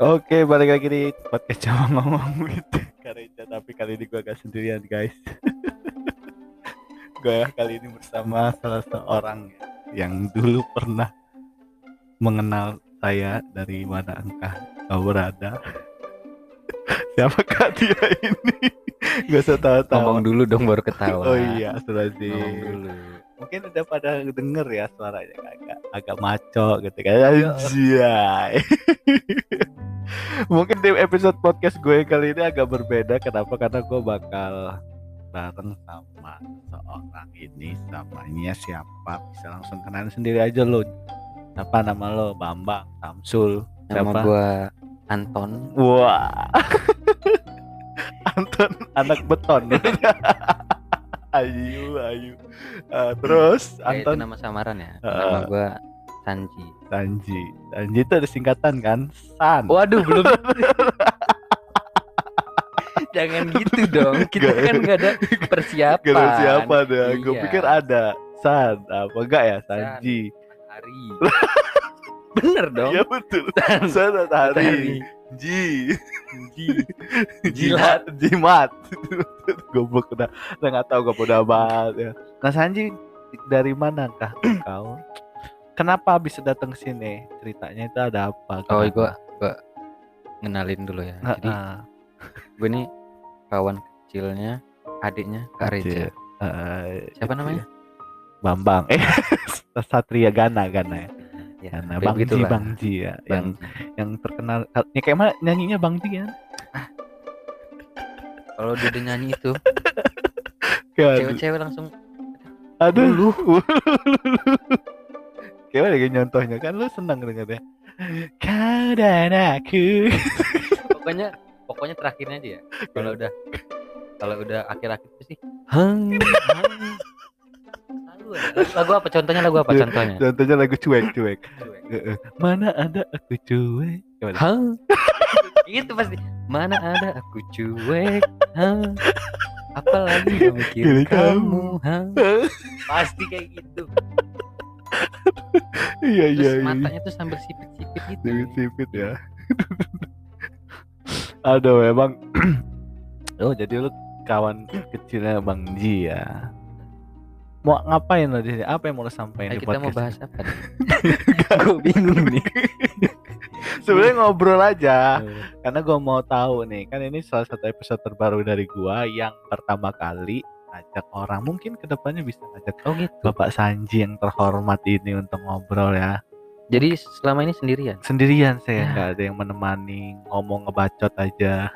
Oke, balik lagi di podcast Jawa ngomong gitu. Kareja, tapi kali ini gue gak sendirian guys. gue kali ini bersama salah seorang yang dulu pernah mengenal saya dari mana engkah kau berada. Siapakah dia ini? Gak usah tahu-tahu. Ngomong dulu dong baru ketawa. Oh iya, sudah Ngomong sih. dulu. Mungkin udah pada denger ya suaranya agak agak maco gitu kan. Anjay. Mungkin di episode podcast gue kali ini agak berbeda. Kenapa? Karena gue bakal bareng sama seorang ini namanya siapa? Bisa langsung kenalan sendiri aja lo. Siapa? Nama lo? Bambang Samsul. Nama siapa? gua Anton. wah. Anton anak beton ayu ayu Eh, terus Eh, itu Anton nama samaran ya. Heeh. Nama gua Sanji. Sanji Sanji itu ada singkatan kan San Waduh, belum. Jangan gitu dong. Kita kan nggak ada persiapan. Gak ada siapa deh gue Iya. pikir ada San apa enggak ya Sanji Hari. Bener dong. Iya betul San. San Hari. Hari Ji. Ji. Jilat. Jimat. Goblok udah. Udah gak tau gue udah banget ya. Nah Sanji Dari mana kah kau Kenapa bisa datang ke sini? Ceritanya itu ada apa? Oh, Kenapa? gua gua ngenalin dulu ya. Jadi gue nih kawan kecilnya adiknya Kak Reja. Eh, Siapa namanya? ya. Bambang. Eh Satria Gana Gana ya Ya, kayak Bang Ji begitulah. Bang Ji ya Yang Bang. yang terkenal. Ya kayak mana nyanyinya Bang Ji kan? Kalau dia udah nyanyi itu, cewek-cewek langsung aduh. Lu kayak kayak nyontohnya. Kan lu senang dengarnya kau dan aku. Pokoknya pokoknya terakhirnya aja ya. Kalau udah kalau udah akhir-akhir itu sih hang hang lagu apa? Contohnya lagu apa? Contohnya. Contohnya lagu cuek cuek. Mana ada aku cuek? Hang itu pasti. Mana ada aku cuek? Hang apalagi mikir Pilih kamu hang pasti kayak gitu. Iya iya iya. matanya tuh sambil sipit-sipit gitu. Sipit-sipit ya. Aduh emang oh jadi lu kawan kecilnya Bang Ji ya mau ngapain lo di sini? Apa yang mau lo sampaikan kita mau bahas apa nih? Gue bingung nih. Sebenarnya ngobrol aja karena gue mau tahu nih. Kan ini salah satu episode terbaru dari gua yang pertama kali ajak orang. Mungkin ke depannya bisa ajak oh gitu. Bapak Sanji yang terhormat ini untuk ngobrol ya. Jadi selama ini sendirian? Sendirian saya Ya. nggak ada yang menemani ngomong ngebacot aja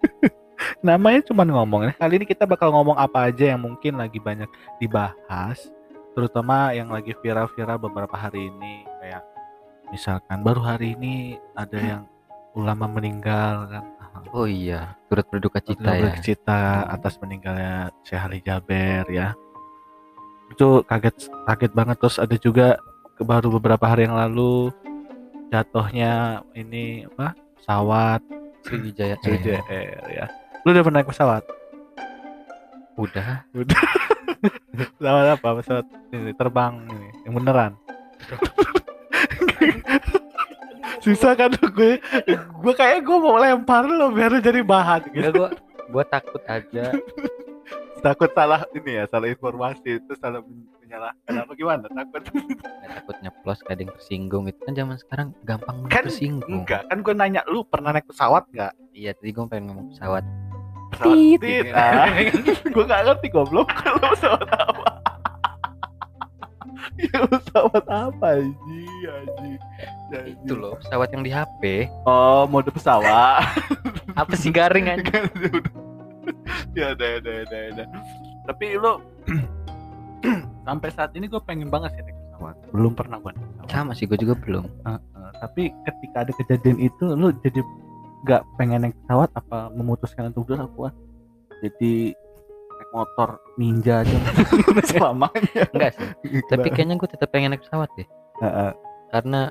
namanya cuma ngomong kali ini kita bakal ngomong apa aja yang mungkin lagi banyak dibahas terutama yang lagi viral-viral beberapa hari ini kayak misalkan baru hari ini ada yang ulama meninggal kan Oh iya, turut berduka cita Turut ya. bercita atas meninggalnya Syekh Ali Jaber ya. Itu kaget kaget banget terus ada juga baru beberapa hari yang lalu jatuhnya ini apa pesawat Sriwijaya. Air ya. Lu udah pernah naik pesawat? Udah. Pesawat apa? Pesawat ini terbang ini yang beneran. Susah kan gue gue kayak gue mau lempar lo biar lu jadi bahan gitu. Enggak gua gua takut aja. takut salah ini ya salah informasi itu salah men- menyalahkan apa gimana takut Nggak takut nyeplos ada yang tersinggung itu kan zaman sekarang gampang Kan tersinggung. enggak kan gue nanya lu pernah naik pesawat nggak Iya, tadi gua pengen ngomong pesawat. Tit, tit ah. gue nggak ngerti goblok lu pesawat apa ya pesawat apa aji aji. Itu loh, pesawat yang di HP. oh mode pesawat Apa sih garing aja? Ya udah udah udah udah tapi lu sampai saat ini gue pengen banget sih naik pesawat belum pernah gue naik pesawat Sama sih gua juga belum. Heeh, tapi ketika ada kejadian itu lu jadi nggak pengen naik pesawat apa memutuskan untuk udah aku jadi naik motor ninja aja. Selamanya. Enggak sih. Tapi kayaknya gua tetap pengen naik pesawat deh. Karena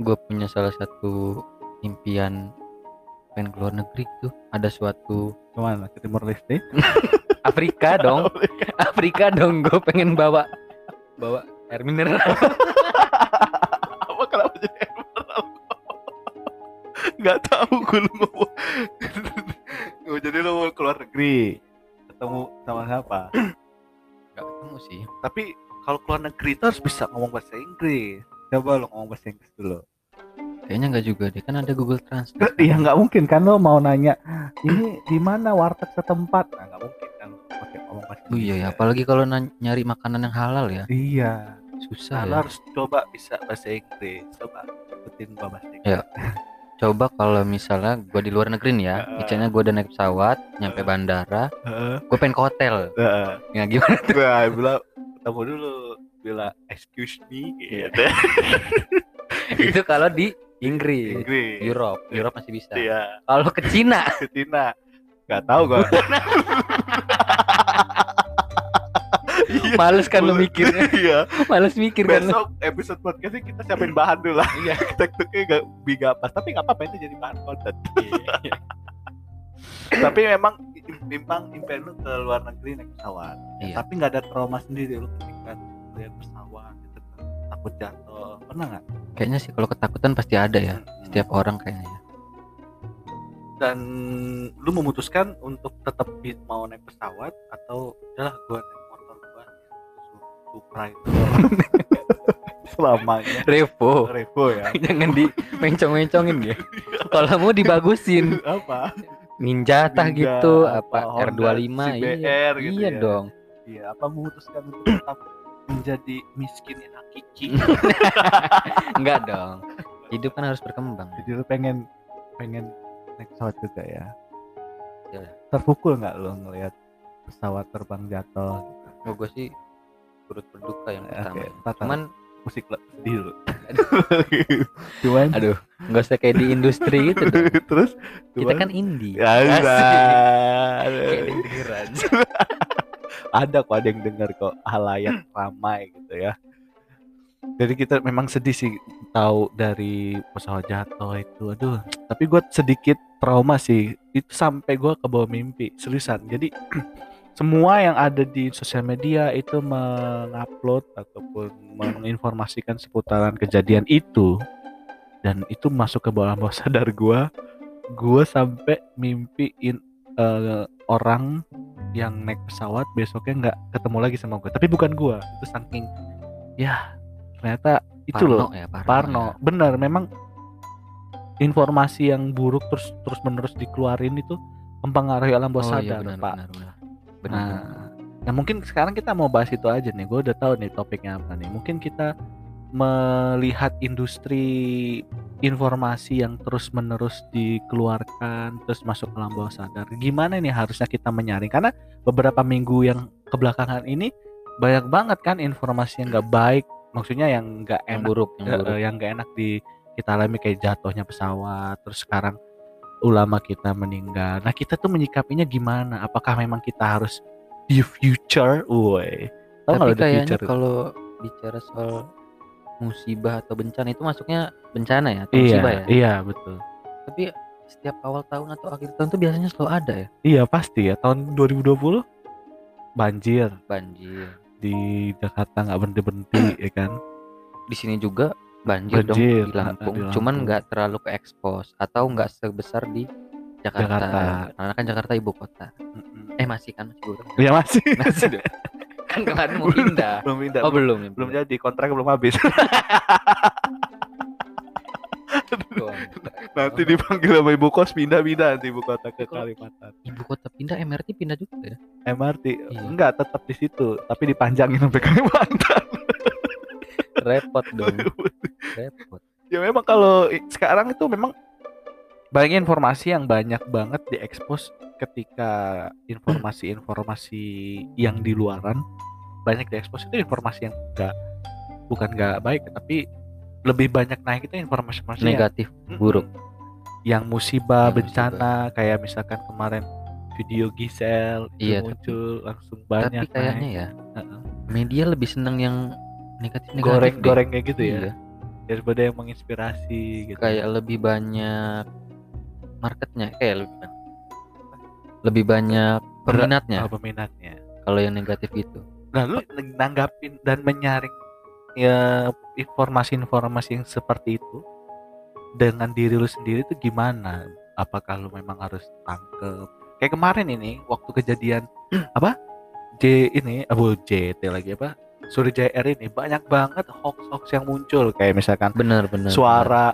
gua punya salah satu impian pengen keluar negeri tuh ada suatu ke mana ke Timur Leste. Afrika dong. Afrika. Dong gue pengen bawa bawa air mineral nggak tahu gue lu ngomong. Oh, jadi lu mau keluar negeri? Ketemu sama siapa? Nggak ketemu sih. Tapi kalau keluar negeri itu harus bisa ngomong bahasa Inggris. Coba lu ngomong bahasa Inggris dulu. Kayaknya nggak juga deh. Kan ada Google Translate Iya nggak mungkin kan lo mau nanya ini di mana warteg setempat? Nah, nggak mungkin kan pakai ngomong bahasa oh iya ya Inggris. apalagi kalau nyari makanan yang halal ya. Iya. Susah nah, lo ya. harus coba bisa bahasa Inggris. Coba ikutin gua bahasa Inggris. Ya. coba kalau misalnya gue di luar negeri nih ya Heeh. misalnya gue udah naik pesawat nyampe Heeh. bandara Heeh. gue pengen ke hotel Heeh. ya gimana Gua bilang ketemu dulu bilang excuse me gitu itu kalau di Inggris Inggris Europe Europe masih bisa iya kalau ke Cina ke Cina nggak tahu gua Iya. males kan lu mikirnya. Iya. Males mikir kan lu. Besok episode podcastnya kita siapin bahan dulu lah. Iya. tekniknya gak biga pas tapi nggak apa-apa itu jadi bahan konten. Iya. tapi memang memang impian lu ke luar negeri naik pesawat. Iya. tapi nggak ada trauma sendiri lu ketika lihat pesawat gitu kan. Takut jatuh. Pernah nggak? Kayaknya sih kalau ketakutan pasti ada ya Hmm. setiap orang kayaknya ya. dan lu memutuskan untuk tetap mau naik pesawat atau udah gua naik Supra itu selamanya. Revo. Revo ya. Jangan di mencong-mencongin ya kalau mau dibagusin. Apa? Ninjata Ninja, gitu. Apa, apa, Honda R25 iya. CBR gitu iya ya. dong. Iya apa memutuskan untuk tetap menjadi miskin yang hakiki? Enggak dong. Hidup kan harus berkembang. Jadi lu pengen pengen naik pesawat juga ya? Ya. terpukul nggak lu ngelihat pesawat terbang jatuh? Oh, gue sih turut berduka yang pertama. ntar cuman musik sedih dulu. Cuman aduh nggak usah kayak di industri gitu dong. terus? Kita cuman- kan indie. Ya, ada kok ada yang dengar kok. Halayak ramai gitu ya. Jadi kita memang sedih sih tahu dari pesawat jatuh itu. Aduh tapi gue sedikit trauma sih. Itu sampai gue ke bawah mimpi seriusan. Jadi semua yang ada di sosial media itu mengupload ataupun menginformasikan seputaran kejadian itu. Dan itu masuk ke bawah bawah sadar gue gue sampai mimpiin eh, orang yang naik pesawat besoknya nggak ketemu lagi sama gue tapi bukan gue itu saking ya ternyata itu loh. Parno ya Parno, Parno. ya. bener memang informasi yang buruk terus terus menerus dikeluarin itu mempengaruhi alam bawah oh, sadar iya, benar, pak. benar, benar. Benar, Nah, benar. nah mungkin sekarang kita mau bahas itu aja nih. Gue udah tahu nih topiknya apa nih. Mungkin kita melihat industri informasi yang terus menerus dikeluarkan terus masuk ke bawah sadar. Gimana nih harusnya kita menyaring? Karena beberapa minggu yang kebelakangan ini banyak banget kan informasi yang nggak baik. Maksudnya yang nggak enak buruk yang eh, buruk eh, yang gak enak di kita alami kayak jatuhnya pesawat terus sekarang ulama kita meninggal. Nah kita tuh menyikapinya gimana? Apakah memang kita harus di future? Woi. Nggak tapi future kalau bicara soal musibah atau bencana itu masuknya bencana ya atau iya musibah ya? iya betul. Tapi setiap awal tahun atau akhir tahun tuh biasanya selalu ada ya? Iya pasti ya. Tahun 2020 banjir. Banjir. Di Jakarta nggak berhenti berhenti ya kan? Di sini juga banjir, Banjir, dong di Lampung. di cuman nggak terlalu ke expose atau nggak sebesar di Jakarta. Jakarta. Karena kan Jakarta ibu kota. Eh masih kan masih buruk. ya masih Masih dong. kan kemarin mau pindah. belum pindah Oh belum ya, belum jadi kontrak belum habis nanti dipanggil sama ibu kos pindah pindah nanti ibu kota ke Kalimantan Ibu kota pindah MRT pindah juga ya. MRT Iya. enggak tetap di situ tapi dipanjangin sampai Kalimantan Repot dong. Repot. ya memang kalau sekarang itu memang banyak informasi yang banyak banget diekspos ketika informasi-informasi yang di luaran banyak diekspos itu informasi yang enggak bukan enggak baik tapi lebih banyak naik itu informasi-informasi yang- Negatif, Mm-mm. buruk. yang musibah Yang bencana kayak misalkan kemarin video Gisel itu Iya, tapi- muncul langsung banyak Tapi kayaknya naik. ya Heeh. media lebih seneng yang negatif-negatif. goreng deh. goreng kayak gitu Iya. Daripada yang menginspirasi gitu. Kayak lebih banyak marketnya kayak lebih banyak. Lebih banyak peminatnya. Oh, peminatnya. Kalau yang negatif itu. Nah, lu nanggapin dan menyaring ya informasi-informasi yang seperti itu dengan diri lu sendiri tuh gimana? Apakah lu memang harus tangkep? Kayak kemarin ini waktu kejadian apa? J ini abu JT lagi apa Surya Air ini banyak banget hoax-hoax yang muncul. Kayak misalkan benar benar suara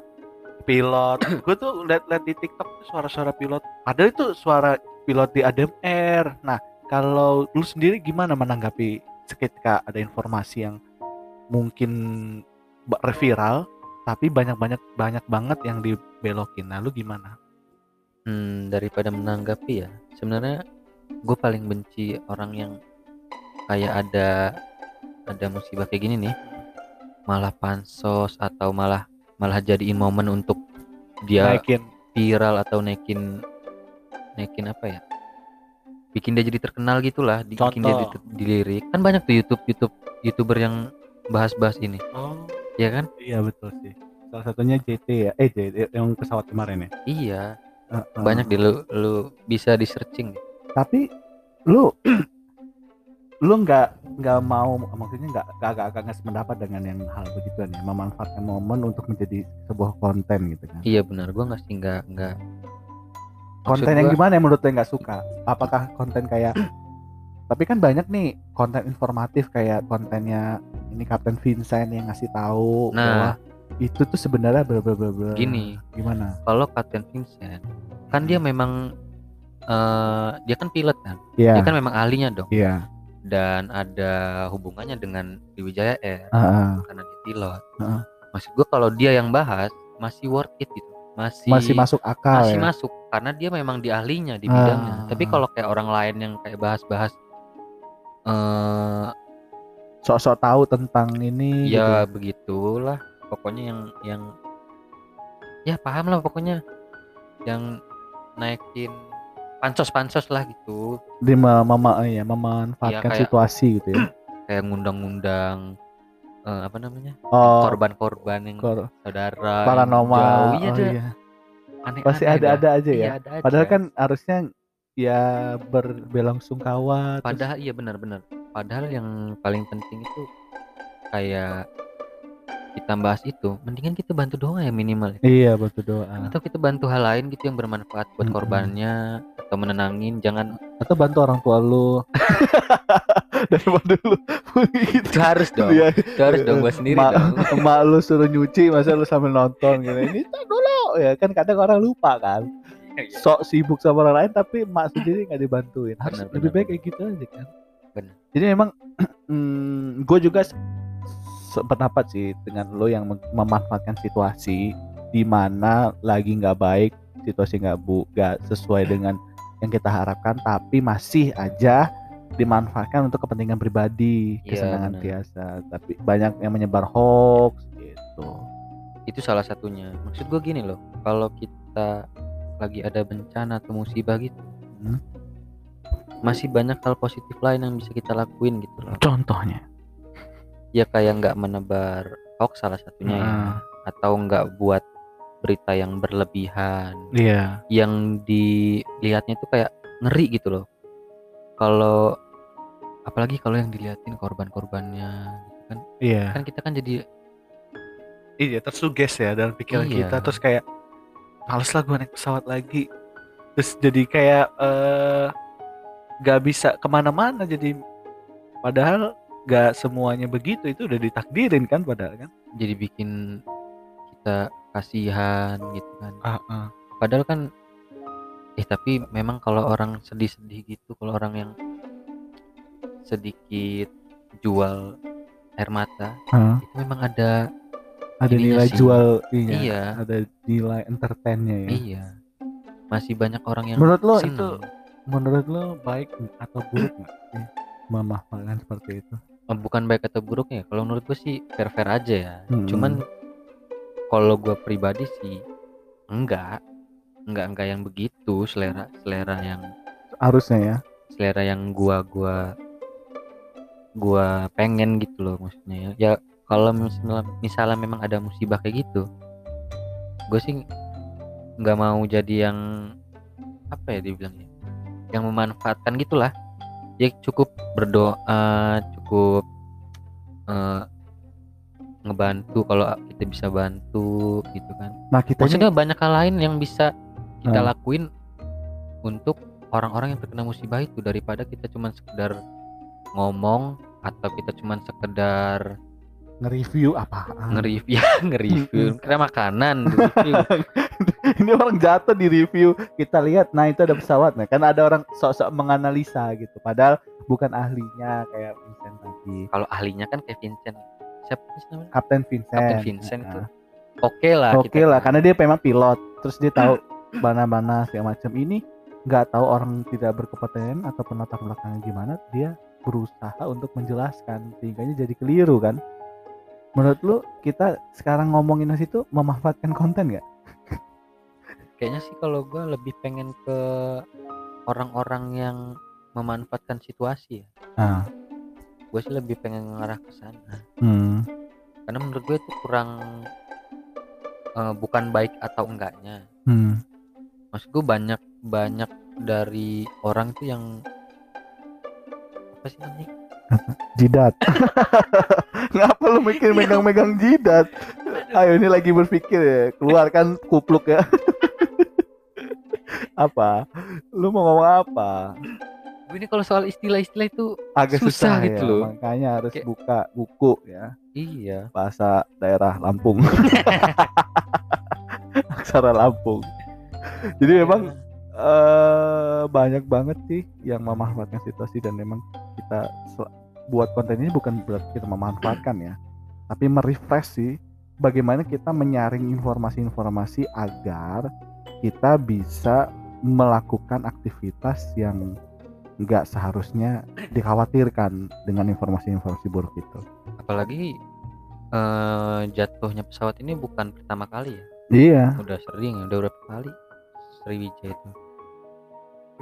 pilot. Gue tuh liat-liat di TikTok tuh suara-suara pilot. Padahal itu suara pilot di ADMR nah kalau lu sendiri gimana menanggapi ketika ada informasi yang mungkin viral tapi banyak-banyak banyak banget yang dibelokin. Nah lu gimana? Hmm, daripada menanggapi ya sebenarnya gue paling benci orang yang kayak ada ada musibah kayak gini nih malah pansos atau malah malah jadiin momen untuk dia naikin. viral atau naikin naikin apa ya? Bikin dia jadi terkenal gitulah bikin dia Contoh. di- dilirik. Kan banyak tuh YouTube YouTube youtuber yang bahas-bahas ini. Oh. Ya kan? Iya betul sih. Salah satunya JT ya. Eh JT yang pesawat kemarin ya? Iya. Heeh. banyak di lu lu bisa di searching. Tapi lu lu nggak nggak mau maksudnya nggak nggak nggak nggak ngasih pendapat dengan yang hal begituan ya memanfaatkan momen untuk menjadi sebuah konten gitu kan. Iya benar. Gua nggak sih nggak nggak. Maksud konten yang gua- gimana yang menurut lo nggak suka? Apakah konten kayak tapi kan banyak nih konten informatif kayak kontennya ini Kapten Vincent yang ngasih tahu Nah. bahwa itu tuh sebenarnya bla bla bla bla. Gini. gimana? Kalau Kapten Vincent kan dia memang eh dia kan pilot kan? Iya. Dia kan memang ahlinya dong. Iya dan ada hubungannya dengan Sriwijaya Air Heeh. karena dia pilot Heeh. maksud gua kalau dia yang bahas masih worth it gitu masih masih masuk akal masih ya masuk karena dia memang di ahlinya di Ah. bidangnya tapi kalau kayak orang lain yang kayak bahas-bahas eh sok-sok tahu tentang ini ya gitu. begitulah pokoknya yang yang ya paham lah pokoknya yang naikin pansos-pansos lah gitu di mem- mem- ya, memanfaatkan Iya, kayak- situasi gitu ya kayak ngundang-ngundang eh, apa namanya oh korban-korban yang kor- saudara paranormal jauh. iya oh, ada iya. aneh-aneh pasti dah. ada-ada aja ya Iya, ada padahal aja. kan harusnya ya berbelasungkawa terus- padahal iya benar-benar padahal yang paling penting itu kayak kita bahas itu mendingan kita bantu doang ya minimal ya. iya bantu doa. Atau kita bantu hal lain gitu yang bermanfaat buat Mm-mm. korbannya atau menenangin jangan atau bantu orang tua lu. Daripada lu? Gitu itu harus dong. Iya. itu harus dong gua sendiri Ma- dong. emak lu suruh nyuci masa lu sambil nonton gitu. Ini tak dulu. Ya kan kadang orang lupa kan. Sok sibuk sama orang lain tapi emak sendiri nggak dibantuin. Harus Benar, lebih benar, baik kayak gitu aja kan. Benar. jadi memang mm, gue juga sependapat sih dengan lo yang mem- memanfaatkan situasi di mana lagi nggak baik situasi nggak bu nggak sesuai dengan yang kita harapkan tapi masih aja dimanfaatkan untuk kepentingan pribadi Iya, kesenangan biasa. Tapi banyak yang menyebar hoax gitu. Itu salah satunya. Maksud gua gini loh kalau kita lagi ada bencana atau musibah gitu Hmm. masih banyak hal positif lain yang bisa kita lakuin gitu loh. Contohnya ya kayak nggak menebar hoax salah satunya ya. Ah, atau nggak buat berita yang berlebihan. Iya. Yang dilihatnya itu kayak ngeri gitu loh. Kalau apalagi kalau yang diliatin korban-korbannya gitu kan. Iya. Kan kita kan jadi iya tersuges ya dalam pikiran Iya. kita terus kayak males lah gue naik pesawat lagi. Terus jadi kayak eh nggak bisa ke mana-mana jadi padahal nggak semuanya begitu itu udah ditakdirin kan padahal kan jadi bikin kita kasihan gitu kan ah, ah. padahal kan eh tapi memang kalau orang sedih-sedih gitu kalau orang yang sedikit jual air mata Ah, itu memang ada ada nilai sih. jual iya, Iya. ada nilai entertainnya ya iya masih banyak orang yang menurut lo seneng. itu menurut lo baik atau buruk nggak sih memanfaatkan seperti itu bukan baik atau buruk ya? Kalau menurut gue sih fair fair aja ya. Hmm. cuman kalau gue pribadi sih enggak. Enggak enggak yang begitu. Selera selera yang harusnya ya. Selera yang gua gua gua pengen gitu loh maksudnya ya. Ya kalau misalnya, misalnya memang ada musibah kayak gitu gue sih nggak mau jadi yang apa ya dibilangnya yang memanfaatkan gitulah ya cukup berdoa cukup eh, ngebantu kalau kita bisa bantu gitu kan nah kita ini maksudnya banyak hal lain yang bisa kita Hmm. lakuin untuk orang-orang yang terkena musibah itu daripada kita cuman sekedar ngomong atau kita cuman sekedar nge-review apaan? Nge-review ya nge-review. Kira makanan review ini orang jatuh di review. Kita lihat nah itu ada pesawat nah. Kan ada orang sok-sok menganalisa gitu. Padahal bukan ahlinya kayak Vincent tadi. Kalau ahlinya kan kayak Vincent. Siapa sih namanya? Kapten Vincent. Kapten Vincent Nah, tuh. Oke lah oke kita lah karena dia memang pilot. Terus dia tahu mana-mana segala macam. Ini nggak tahu orang tidak berkompeten atau latar belakangnya gimana. Dia berusaha untuk menjelaskan sehingga jadi keliru kan menurut lu kita sekarang ngomongin situ memanfaatkan konten nggak? Kayaknya sih kalau gua lebih pengen ke orang-orang yang memanfaatkan situasi ya. Ah. Gue sih lebih pengen ngarah ke sana. Hmm. karena menurut gue itu kurang eh, bukan baik atau enggaknya. Hmm. maksud gue banyak banyak dari orang tuh yang apa sih namanya jidat. Ngapa lu mikir megang-megang jidat? Ayo ini lagi berpikir ya. Keluarkan kupluk ya. Apa? Lu mau ngomong apa? Gue ini kalau soal istilah-istilah itu agak Susah susah, gitu ya, loh. makanya harus Kayak- buka buku ya. Iya. Bahasa daerah Lampung. Aksara Lampung. Jadi memang eh banyak banget sih yang memanfaatkan situasi dan memang kita buat konten ini bukan berarti kita memanfaatkan ya. Tapi merefresh sih bagaimana kita menyaring informasi-informasi agar kita bisa melakukan aktivitas yang nggak seharusnya dikhawatirkan dengan informasi-informasi buruk itu. Apalagi eh, jatuhnya pesawat ini bukan pertama kali ya? Iya. Udah sering udah berapa kali Sriwijaya itu?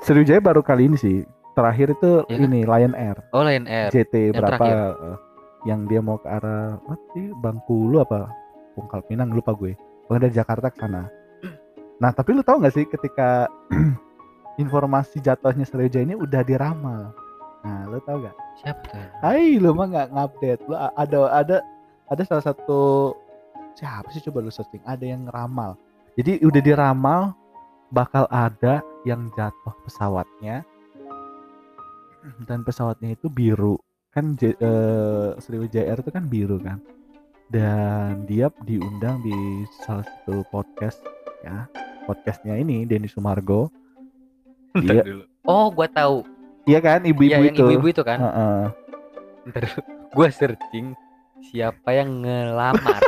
Sriwijaya baru kali ini sih terakhir itu kan? ini Lion Air. Oh Lion Air. JT Yang berapa? terakhir. eh, yang dia mau ke arah apa sih? Bangkulu apa? Pungkal Pinang lupa gue. Pokoknya dari Jakarta ke sana. Nah tapi lu tahu nggak sih ketika informasi jatuhnya Sriwijaya ini udah diramal? Nah lu tahu nggak? Siapa? Tuh ya? Hai lu mah nggak ngupdate. Lu ada ada ada salah satu siapa sih coba lu searching? Ada yang ngeramal jadi udah diramal bakal ada yang jatuh pesawatnya dan pesawatnya itu biru. Kan J- eh, Sriwijaya Air itu kan biru kan? Dan dia diundang di salah satu podcast ya. Podcastnya ini Denny Sumargo. Iya. dulu. oh gua tahu. Iya kan? Ibu-ibu Iya, yang itu. ibu-ibu itu kan? Heeh. Bentar dulu. gua searching siapa yang ngelamar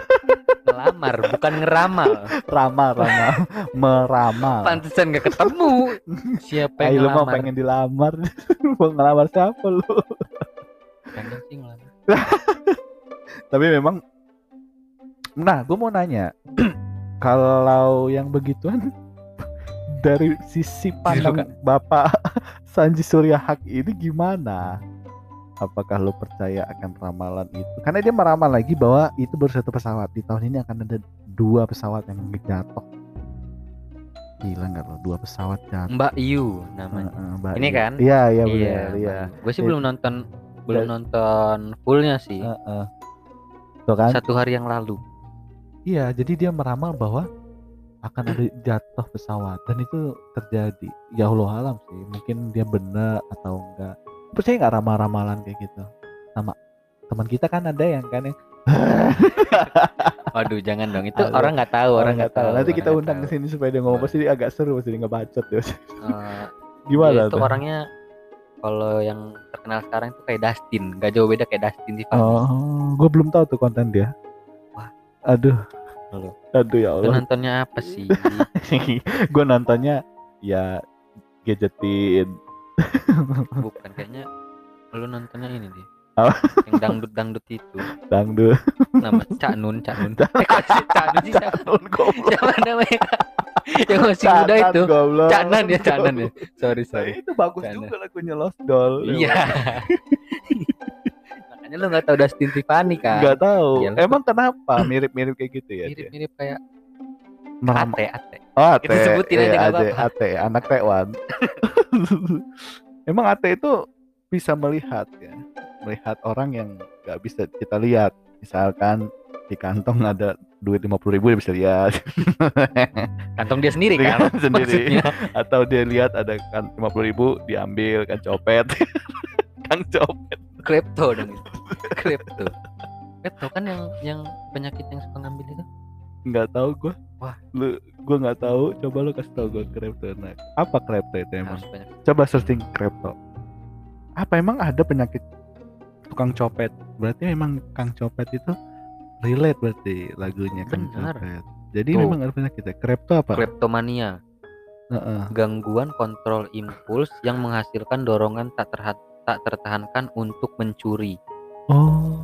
ngelamar bukan ngeramal. Ramal ramal. Meramal. Pantesan gak ketemu. Siapa yang lu mau ngelamar? pengen dilamar? Mau ngelamar siapa lu? Pengen sih ngelamar. Tapi memang nah gue mau nanya. Kalau yang begituan dari sisi pandang bapak Sanji Surya Hak ini gimana apakah lu percaya akan ramalan itu? Karena dia meramal lagi bahwa itu baru satu pesawat. Di tahun ini akan ada dua pesawat yang jatuh. Gila nggak lo? Dua pesawat jatuh. Mbak Yu namanya. Heeh, Mbak Ini Yu. kan? iya iya iya gue sih Jadi- belum nonton belum Dan- nonton fullnya sih. Heeh. Tuh kan? Satu hari yang lalu. Iya, jadi dia meramal bahwa akan ada jatuh pesawat. Dan itu terjadi. Ya Allah alam sih, mungkin dia benar atau enggak. Percaya nggak ramal-ramalan kayak gitu? Sama teman kita kan ada yang kan yang waduh jangan dong itu Aduh. orang nggak tahu orang nggak tahu Nanti kita nggak undang ke sini supaya dia ngomong pasti dia agak seru, pasti dia ngebacot ya. Eh, Gimana itu tuh? orangnya kalau yang terkenal sekarang itu kayak Dustin nggak jauh beda kayak Dustin Tiffany Oh, gue belum tahu tuh konten dia. Wah. Aduh. Lalu. Aduh ya Lu Allah. nontonnya apa sih gue nontonnya ya gadgetin. bukan kayaknya lu nontonnya ini deh. Apa? yang dangdut dangdut itu. Dangdut. nama Cak Nun Cak Nun. Eh kok sih Cak Nun sih? Siapa Nun siapa namanya? Yang masih muda itu. goblok. Canan ya Canan ya. Sorry Nah, sorry. itu bagus Canan. juga lagunya Lost Doll. iya. Makanya lu nggak tahu Dustin Tiffany kan? Enggak tahu. Lu- Emang kenapa? Mirip-mirip kayak gitu ya mirip-mirip kayak Meram- Ate Oh, Ate. Kita sebutin aja Iya, nggak Ate, apa-apa. Ate, anak Taiwan. Emang Ate itu bisa melihat ya, melihat orang yang nggak bisa kita lihat. Misalkan di kantong ada duit lima puluh ribu dia bisa lihat Kantong dia sendiri kan? sendiri. Maksudnya. atau dia lihat ada kan lima puluh ribu diambil kan copet kang copet Klepto dong itu. Klepto. Klepto kan yang yang penyakit yang suka ngambil itu. nggak tahu gua Wah. lu gua nggak tahu coba lu kasih tahu gua kripto nah, apa kripto itu emang coba searching kripto apa emang ada penyakit tukang copet berarti memang kang copet itu relate berarti lagunya kang Benar. copet jadi Tuh. memang ada penyakit ya kripto apa Kleptomania. Heeh. gangguan kontrol impuls yang menghasilkan dorongan tak terhat tak tertahankan untuk mencuri. oh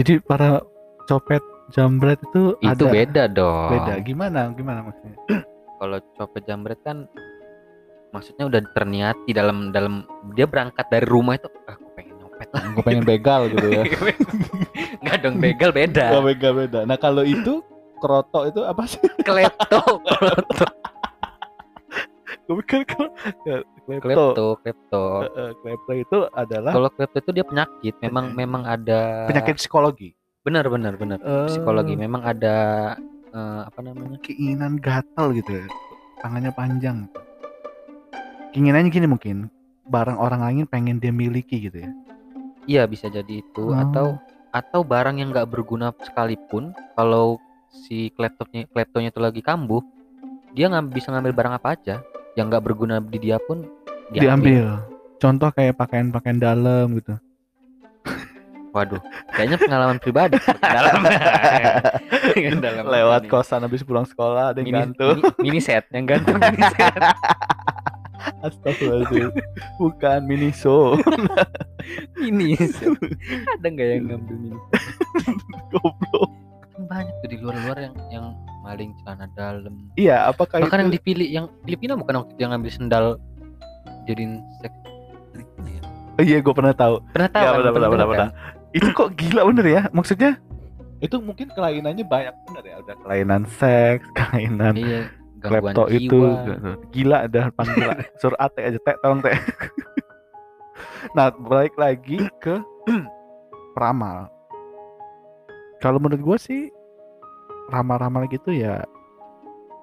jadi para copet jambret itu Itu ada. beda dong. beda. Gimana? Gimana maksudnya? Kalau copet jambret kan maksudnya udah terniati dalam dalam dia berangkat dari rumah itu ah aku pengen nyopet. Lah. gue pengen begal gitu ya. Enggak dong begal beda. beda beda. Nah kalau itu kroto itu apa sih? Klepto. gue pikir kan ya, klepto. Klepto itu adalah Kalau klepto itu dia penyakit, memang memang ada penyakit psikologi benar benar benar. Eh. psikologi memang ada eh, apa namanya? Keinginan gatal gitu ya. Tangannya panjang. Keinginannya gini mungkin barang orang lain pengen dia miliki gitu ya. Iya bisa jadi itu. Oh. atau atau barang yang nggak berguna sekalipun kalau si kleptopnya kleptonya itu lagi kambuh dia nggak bisa ngambil barang apa aja. Yang nggak berguna di dia pun diambil. diambil. Contoh kayak pakaian-pakaian dalam gitu waduh kayaknya pengalaman pribadi. Dalam. Dalam lewat ini. kosan habis pulang sekolah ada mini, yang gantung. mini, mini set yang gantung mini set. Astagfirullahaladzim. Bukan miniso mini set. Ada nggak yang ngambil mini goblok. Banyak tuh di luar-luar yang yang maling celana dalam. Iya apakah bahkan yang itu dipilih yang Filipina bukan waktu yang ngambil sendal jadiin seks ya? Iya gue pernah tahu. Pernah tahu Ya, kan? benar, benar, Pernah benar, kan? Itu kok gila bener ya? Maksudnya? Itu mungkin kelainannya banyak bener ya udah kelainan seks kelainan iya gangguan klepto jiwa. itu. Gila ada depan gila suruh ate aja teh tolong teh nah balik lagi ke peramal kalau menurut gue sih ramal-ramal gitu ya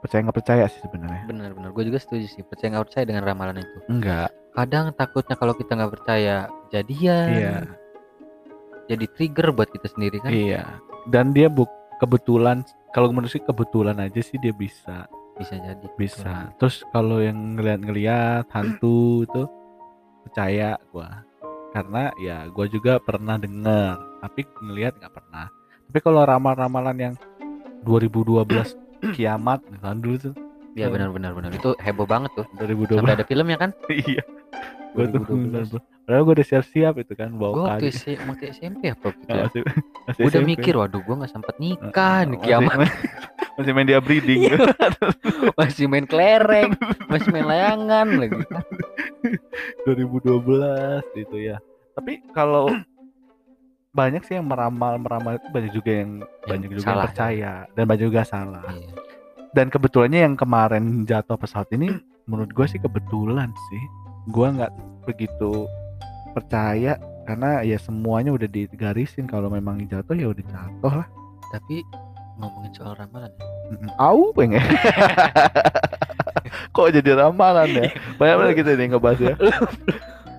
percaya nggak percaya sih sebenarnya. Benar-benar gue juga setuju sih percaya nggak percaya dengan ramalan itu. Enggak kadang takutnya kalau kita nggak percaya jadian. Iya jadi trigger buat kita sendiri kan? Iya. Dan dia buk kebetulan kalau menurut sih kebetulan aja sih dia bisa. Bisa jadi. Bisa. Terus kalau yang ngeliat-ngeliat hantu itu percaya gua. Karena ya gua juga pernah denger tapi ngeliat nggak pernah. Tapi kalau ramal-ramalan yang 2012 kiamat kan dulu tuh. Iya benar-benar benar itu heboh banget tuh. 2012 sampai ada filmnya kan? Iya. Gua tuh 2012. Padahal gua udah siap-siap itu kan gue bawa waktu, S- waktu SMP apa gitu ya masih, masih gue udah SMP. mikir waduh gue nggak sempat nikah nih kiamat main- masih main dia breeding Iya. masih main kelereng masih main layangan lagi 2012 gitu ya. Tapi kalau banyak sih yang meramal meramal itu banyak juga yang banyak juga yang salah. percaya dan banyak juga salah. Iya. Dan kebetulannya yang kemarin jatuh pesawat ini menurut gue sih kebetulan sih. Gue nggak begitu percaya karena ya semuanya udah digarisin kalau memang jatuh ya udah jatuh lah. tapi ngomongin soal ramalan ya. Au pengen. Kok jadi ramalan ya? Banyak banget kita nih ngebahas ya.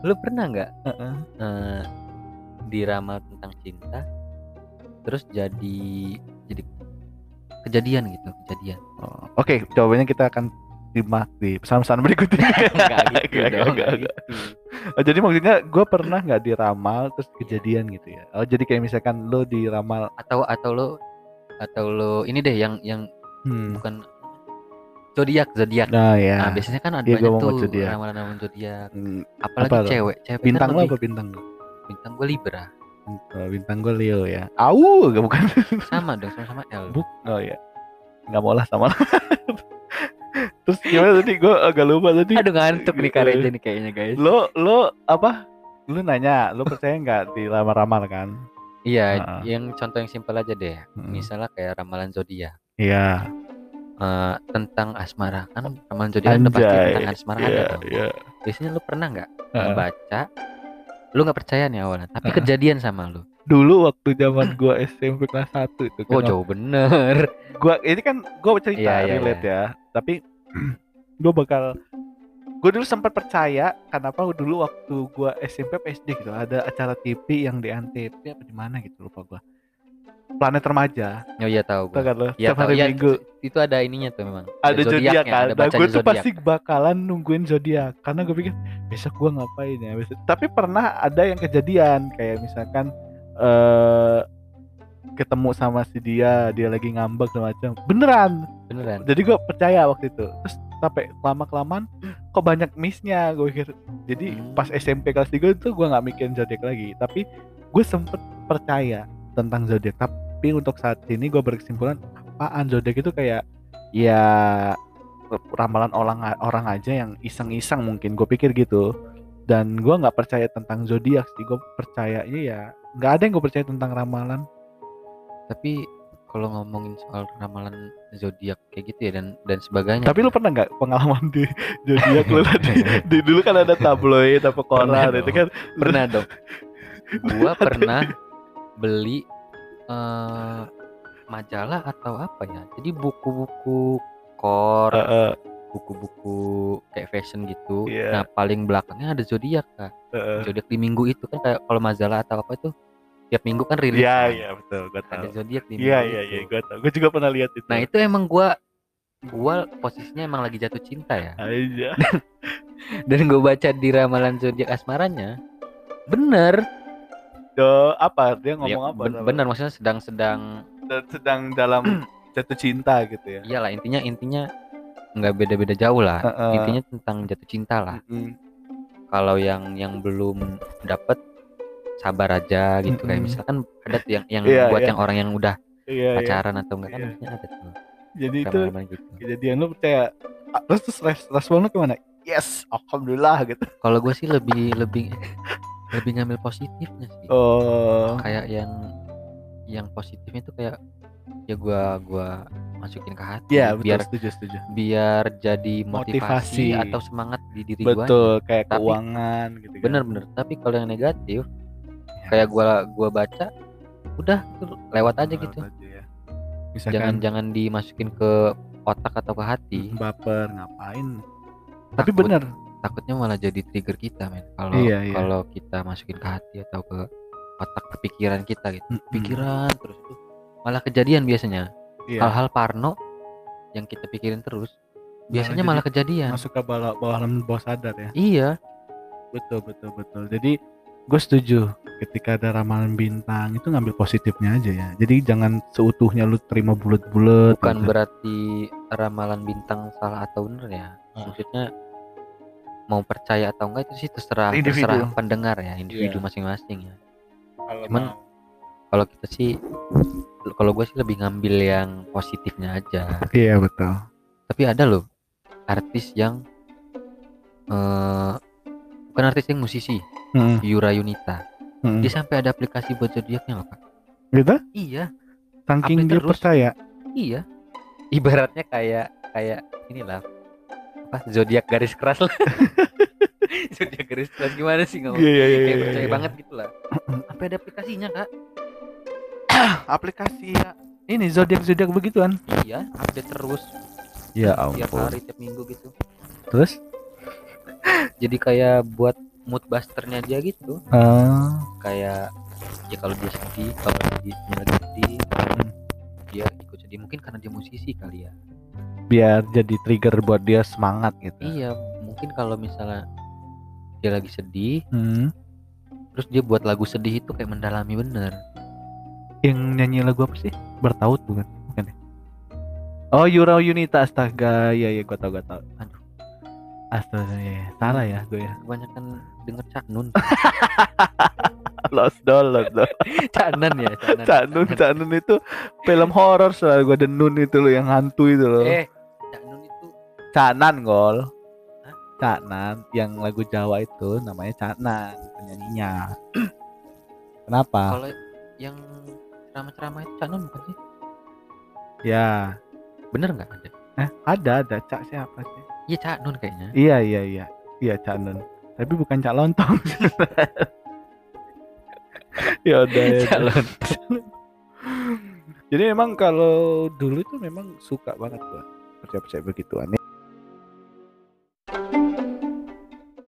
lu pernah nggak Heeh. eh, diramal tentang cinta terus jadi jadi kejadian gitu kejadian Oh, Oke, jawabannya kita akan simak di pesan-pesan berikutnya. Enggak gitu Enggak, dong, enggak, enggak enggak. gitu. Oh, jadi maksudnya gue pernah nggak diramal terus kejadian gitu ya? Oh jadi kayak misalkan lo diramal, atau atau lo atau lo ini deh yang yang hmm. bukan zodiak zodiak nah ya, nah biasanya kan ada Iya, gua banyak tuh zodiak. ramalan-ramalan zodiak Hmm, apalagi Apa lo? cewek cewek kan bintang lo lebih- apa bintang lo? bintang gue libra Oh, bintang gue Leo ya. Au, gak bukan? sama dong sama-sama L Buk, oh ya, nggak mau lah sama. terus gimana tadi? Gue agak lupa tadi. aduh ngantuk nih kareja nih kayaknya guys Lo, lo apa? Lu nanya, lo percaya nggak di ramal kan? iya Heeh. yang contoh yang simpel aja deh misalnya kayak ramalan zodiak Iya. Eh, tentang asmara kan ramalan zodiak udah pasti tentang asmara ada Iya, dong iya. biasanya lu pernah nggak Heeh. baca lu nggak percaya nih awalnya tapi Heeh. kejadian sama lu dulu waktu zaman gua SMP kelas 1 itu kan. Oh jauh bener. Gua ini kan gua cerita Iya, iya, relate ya. Tapi gua bakal gua dulu sempat percaya kenapa dulu waktu gua SMP SD gitu ada acara TV yang di Antv apa di mana gitu lupa gua. Planet Remaja. Oh iya tahu gua. kan lo? Hari tahu. Ya, Minggu. itu ada ininya tuh memang. ada zodiak zodiaknya, kan. ada Nah, gue tuh zodiak. pasti bakalan nungguin zodiak karena gue pikir besok gue ngapain ya. Besok. Tapi pernah ada yang kejadian kayak misalkan eh ketemu sama si dia, dia lagi ngambek dan macam. Beneran. Beneran. Jadi gue percaya waktu itu. Terus sampai lama kelamaan kok banyak missnya gue pikir. Jadi Hmm. pas SMP kelas 3 itu gue nggak mikirin zodiak lagi. Tapi gue sempet percaya tentang zodiak. Tapi untuk saat ini gue berkesimpulan apaan zodiak itu kayak ya ramalan orang orang aja yang iseng-iseng mungkin gue pikir gitu dan gue nggak percaya tentang zodiak sih gue percayanya ya nggak ada yang gue percaya tentang ramalan Tapi kalau ngomongin soal ramalan zodiak kayak gitu ya dan dan sebagainya. tapi lu pernah nggak pengalaman di zodiak lu tadi di dulu kan ada tabloid apa Pernah koran itu kan pernah dong. Gua pernah beli eh majalah atau apa ya? Jadi buku-buku core, Heeh, buku-buku kayak fashion gitu. Iya. Nah, paling belakangnya ada zodiak, Kak. heeh. Zodiak di minggu itu kan kayak kalau majalah atau apa itu tiap minggu kan rilis. Iya kan. iya betul gue Ada tahu zodiak di iya iya iya gue tahu gue juga pernah lihat itu Nah, itu emang gua gua posisinya emang lagi jatuh cinta ya. aja Dan gue baca di ramalan zodiak asmaranya bener Do, apa dia Ya, ngomong apa ben- bener maksudnya sedang-sedang Dan sedang dalam jatuh cinta gitu ya iyalah intinya intinya nggak beda-beda jauh lah Heeh. intinya tentang jatuh cinta lah Mm-mm. kalau yang yang belum dapet sabar aja gitu. Kayak Mm-mm. misalkan ada tuh yang yang Iya, buat iya. yang orang yang udah iya iya. pacaran atau enggak kan harusnya ada tuh. Jadi itu gitu. kejadian lu percaya Ah, terus terus res- respon lu gimana? Yes alhamdulillah gitu. Kalau gue sih lebih lebih lebih ngambil positifnya sih. Oh. Kayak yang yang positifnya tuh kayak ya gua gua masukin ke hati ya betul biar setuju setuju. biar jadi motivasi, Motivasi. atau semangat di diri gua betul kayak Tapi- keuangan gitu kan. bener-bener tapi kalau yang negatif kayak gua gua baca udah lewat aja lewat gitu. aja ya. misalkan jangan jangan dimasukin ke otak atau ke hati. Baper ngapain? Tapi Takut- bener. takutnya malah jadi trigger kita men. Kalau Iya, iya. kalau kita masukin ke hati atau ke otak ke pikiran kita gitu. Mm-mm. pikiran terus tuh malah kejadian biasanya. Iya. hal-hal parno yang kita pikirin terus biasanya jadi malah kejadian. masuk ke bawah bawah alam bawah sadar ya. Iya. Betul betul betul. Jadi gue setuju ketika ada ramalan bintang itu ngambil positifnya aja ya. Jadi jangan seutuhnya lu terima bulat-bulat. Bukan gitu. berarti ramalan bintang salah atau bener ya. Ah. maksudnya mau percaya atau enggak itu sih terserah Individu. terserah pendengar ya individu Iya. masing-masing ya. Kalau cuman- mau- kalau kita sih kalau gue sih lebih ngambil yang positifnya aja. Iya betul. Tapi ada loh artis yang eh bukan artis yang musisi. Hmm, Yura Yunita hmm. dia sampai ada aplikasi buat zodiaknya loh pak gitu? Iya. Saking Update dia terus. percaya? Iya. Ibaratnya kayak kayak inilah apa zodiak garis keras lah. Zodiak garis keras gimana sih ngomong? Iya iya iya, kayak iya, percaya iya. banget gitu lah. Sampai ada aplikasinya kak. Aplikasi ya. Ini zodiak zodiak begituan. Iya update terus. Ya tiap hari tiap minggu gitu. Terus? Jadi kayak buat mood busternya dia gitu. Ah. Kayak ya kalau dia sedih kalau dia lagi sedih dia ikut sedih mungkin karena dia musisi kali ya. Biar jadi trigger buat dia semangat gitu. Iya mungkin kalau misalnya dia lagi sedih Hmm. terus dia buat lagu sedih itu kayak mendalami bener. Yang nyanyi lagu apa sih? Bertaut bukan? Bukan ya? oh Yura Yunita astaga. Ya ya gua tau gua tau. Astaga ya salah ya gue ya. Kebanyakan denger Cak Nun. Lost doll lost doll Cak Nan ya Cak Nan. Cak Nun Cak Nun itu film horor soal gua denun itu loh yang hantu itu loh. Eh Cak Nun itu Cak Nan gol. Hah? Cak Nan yang lagu Jawa itu namanya Cak Nan penyanyinya. Kenapa? Kalau yang ceramah-ceramah itu Cak Nun bukan sih? Ya. Bener nggak ada? Eh ada ada. Cak siapa sih iya Cak Nun kayaknya. Iya iya iya. Iya Cak Nun. Tapi bukan Cak Lontong. Ya udah ya udah. calon Jadi memang kalau dulu tuh memang suka banget gua. Percaya-percaya begituan.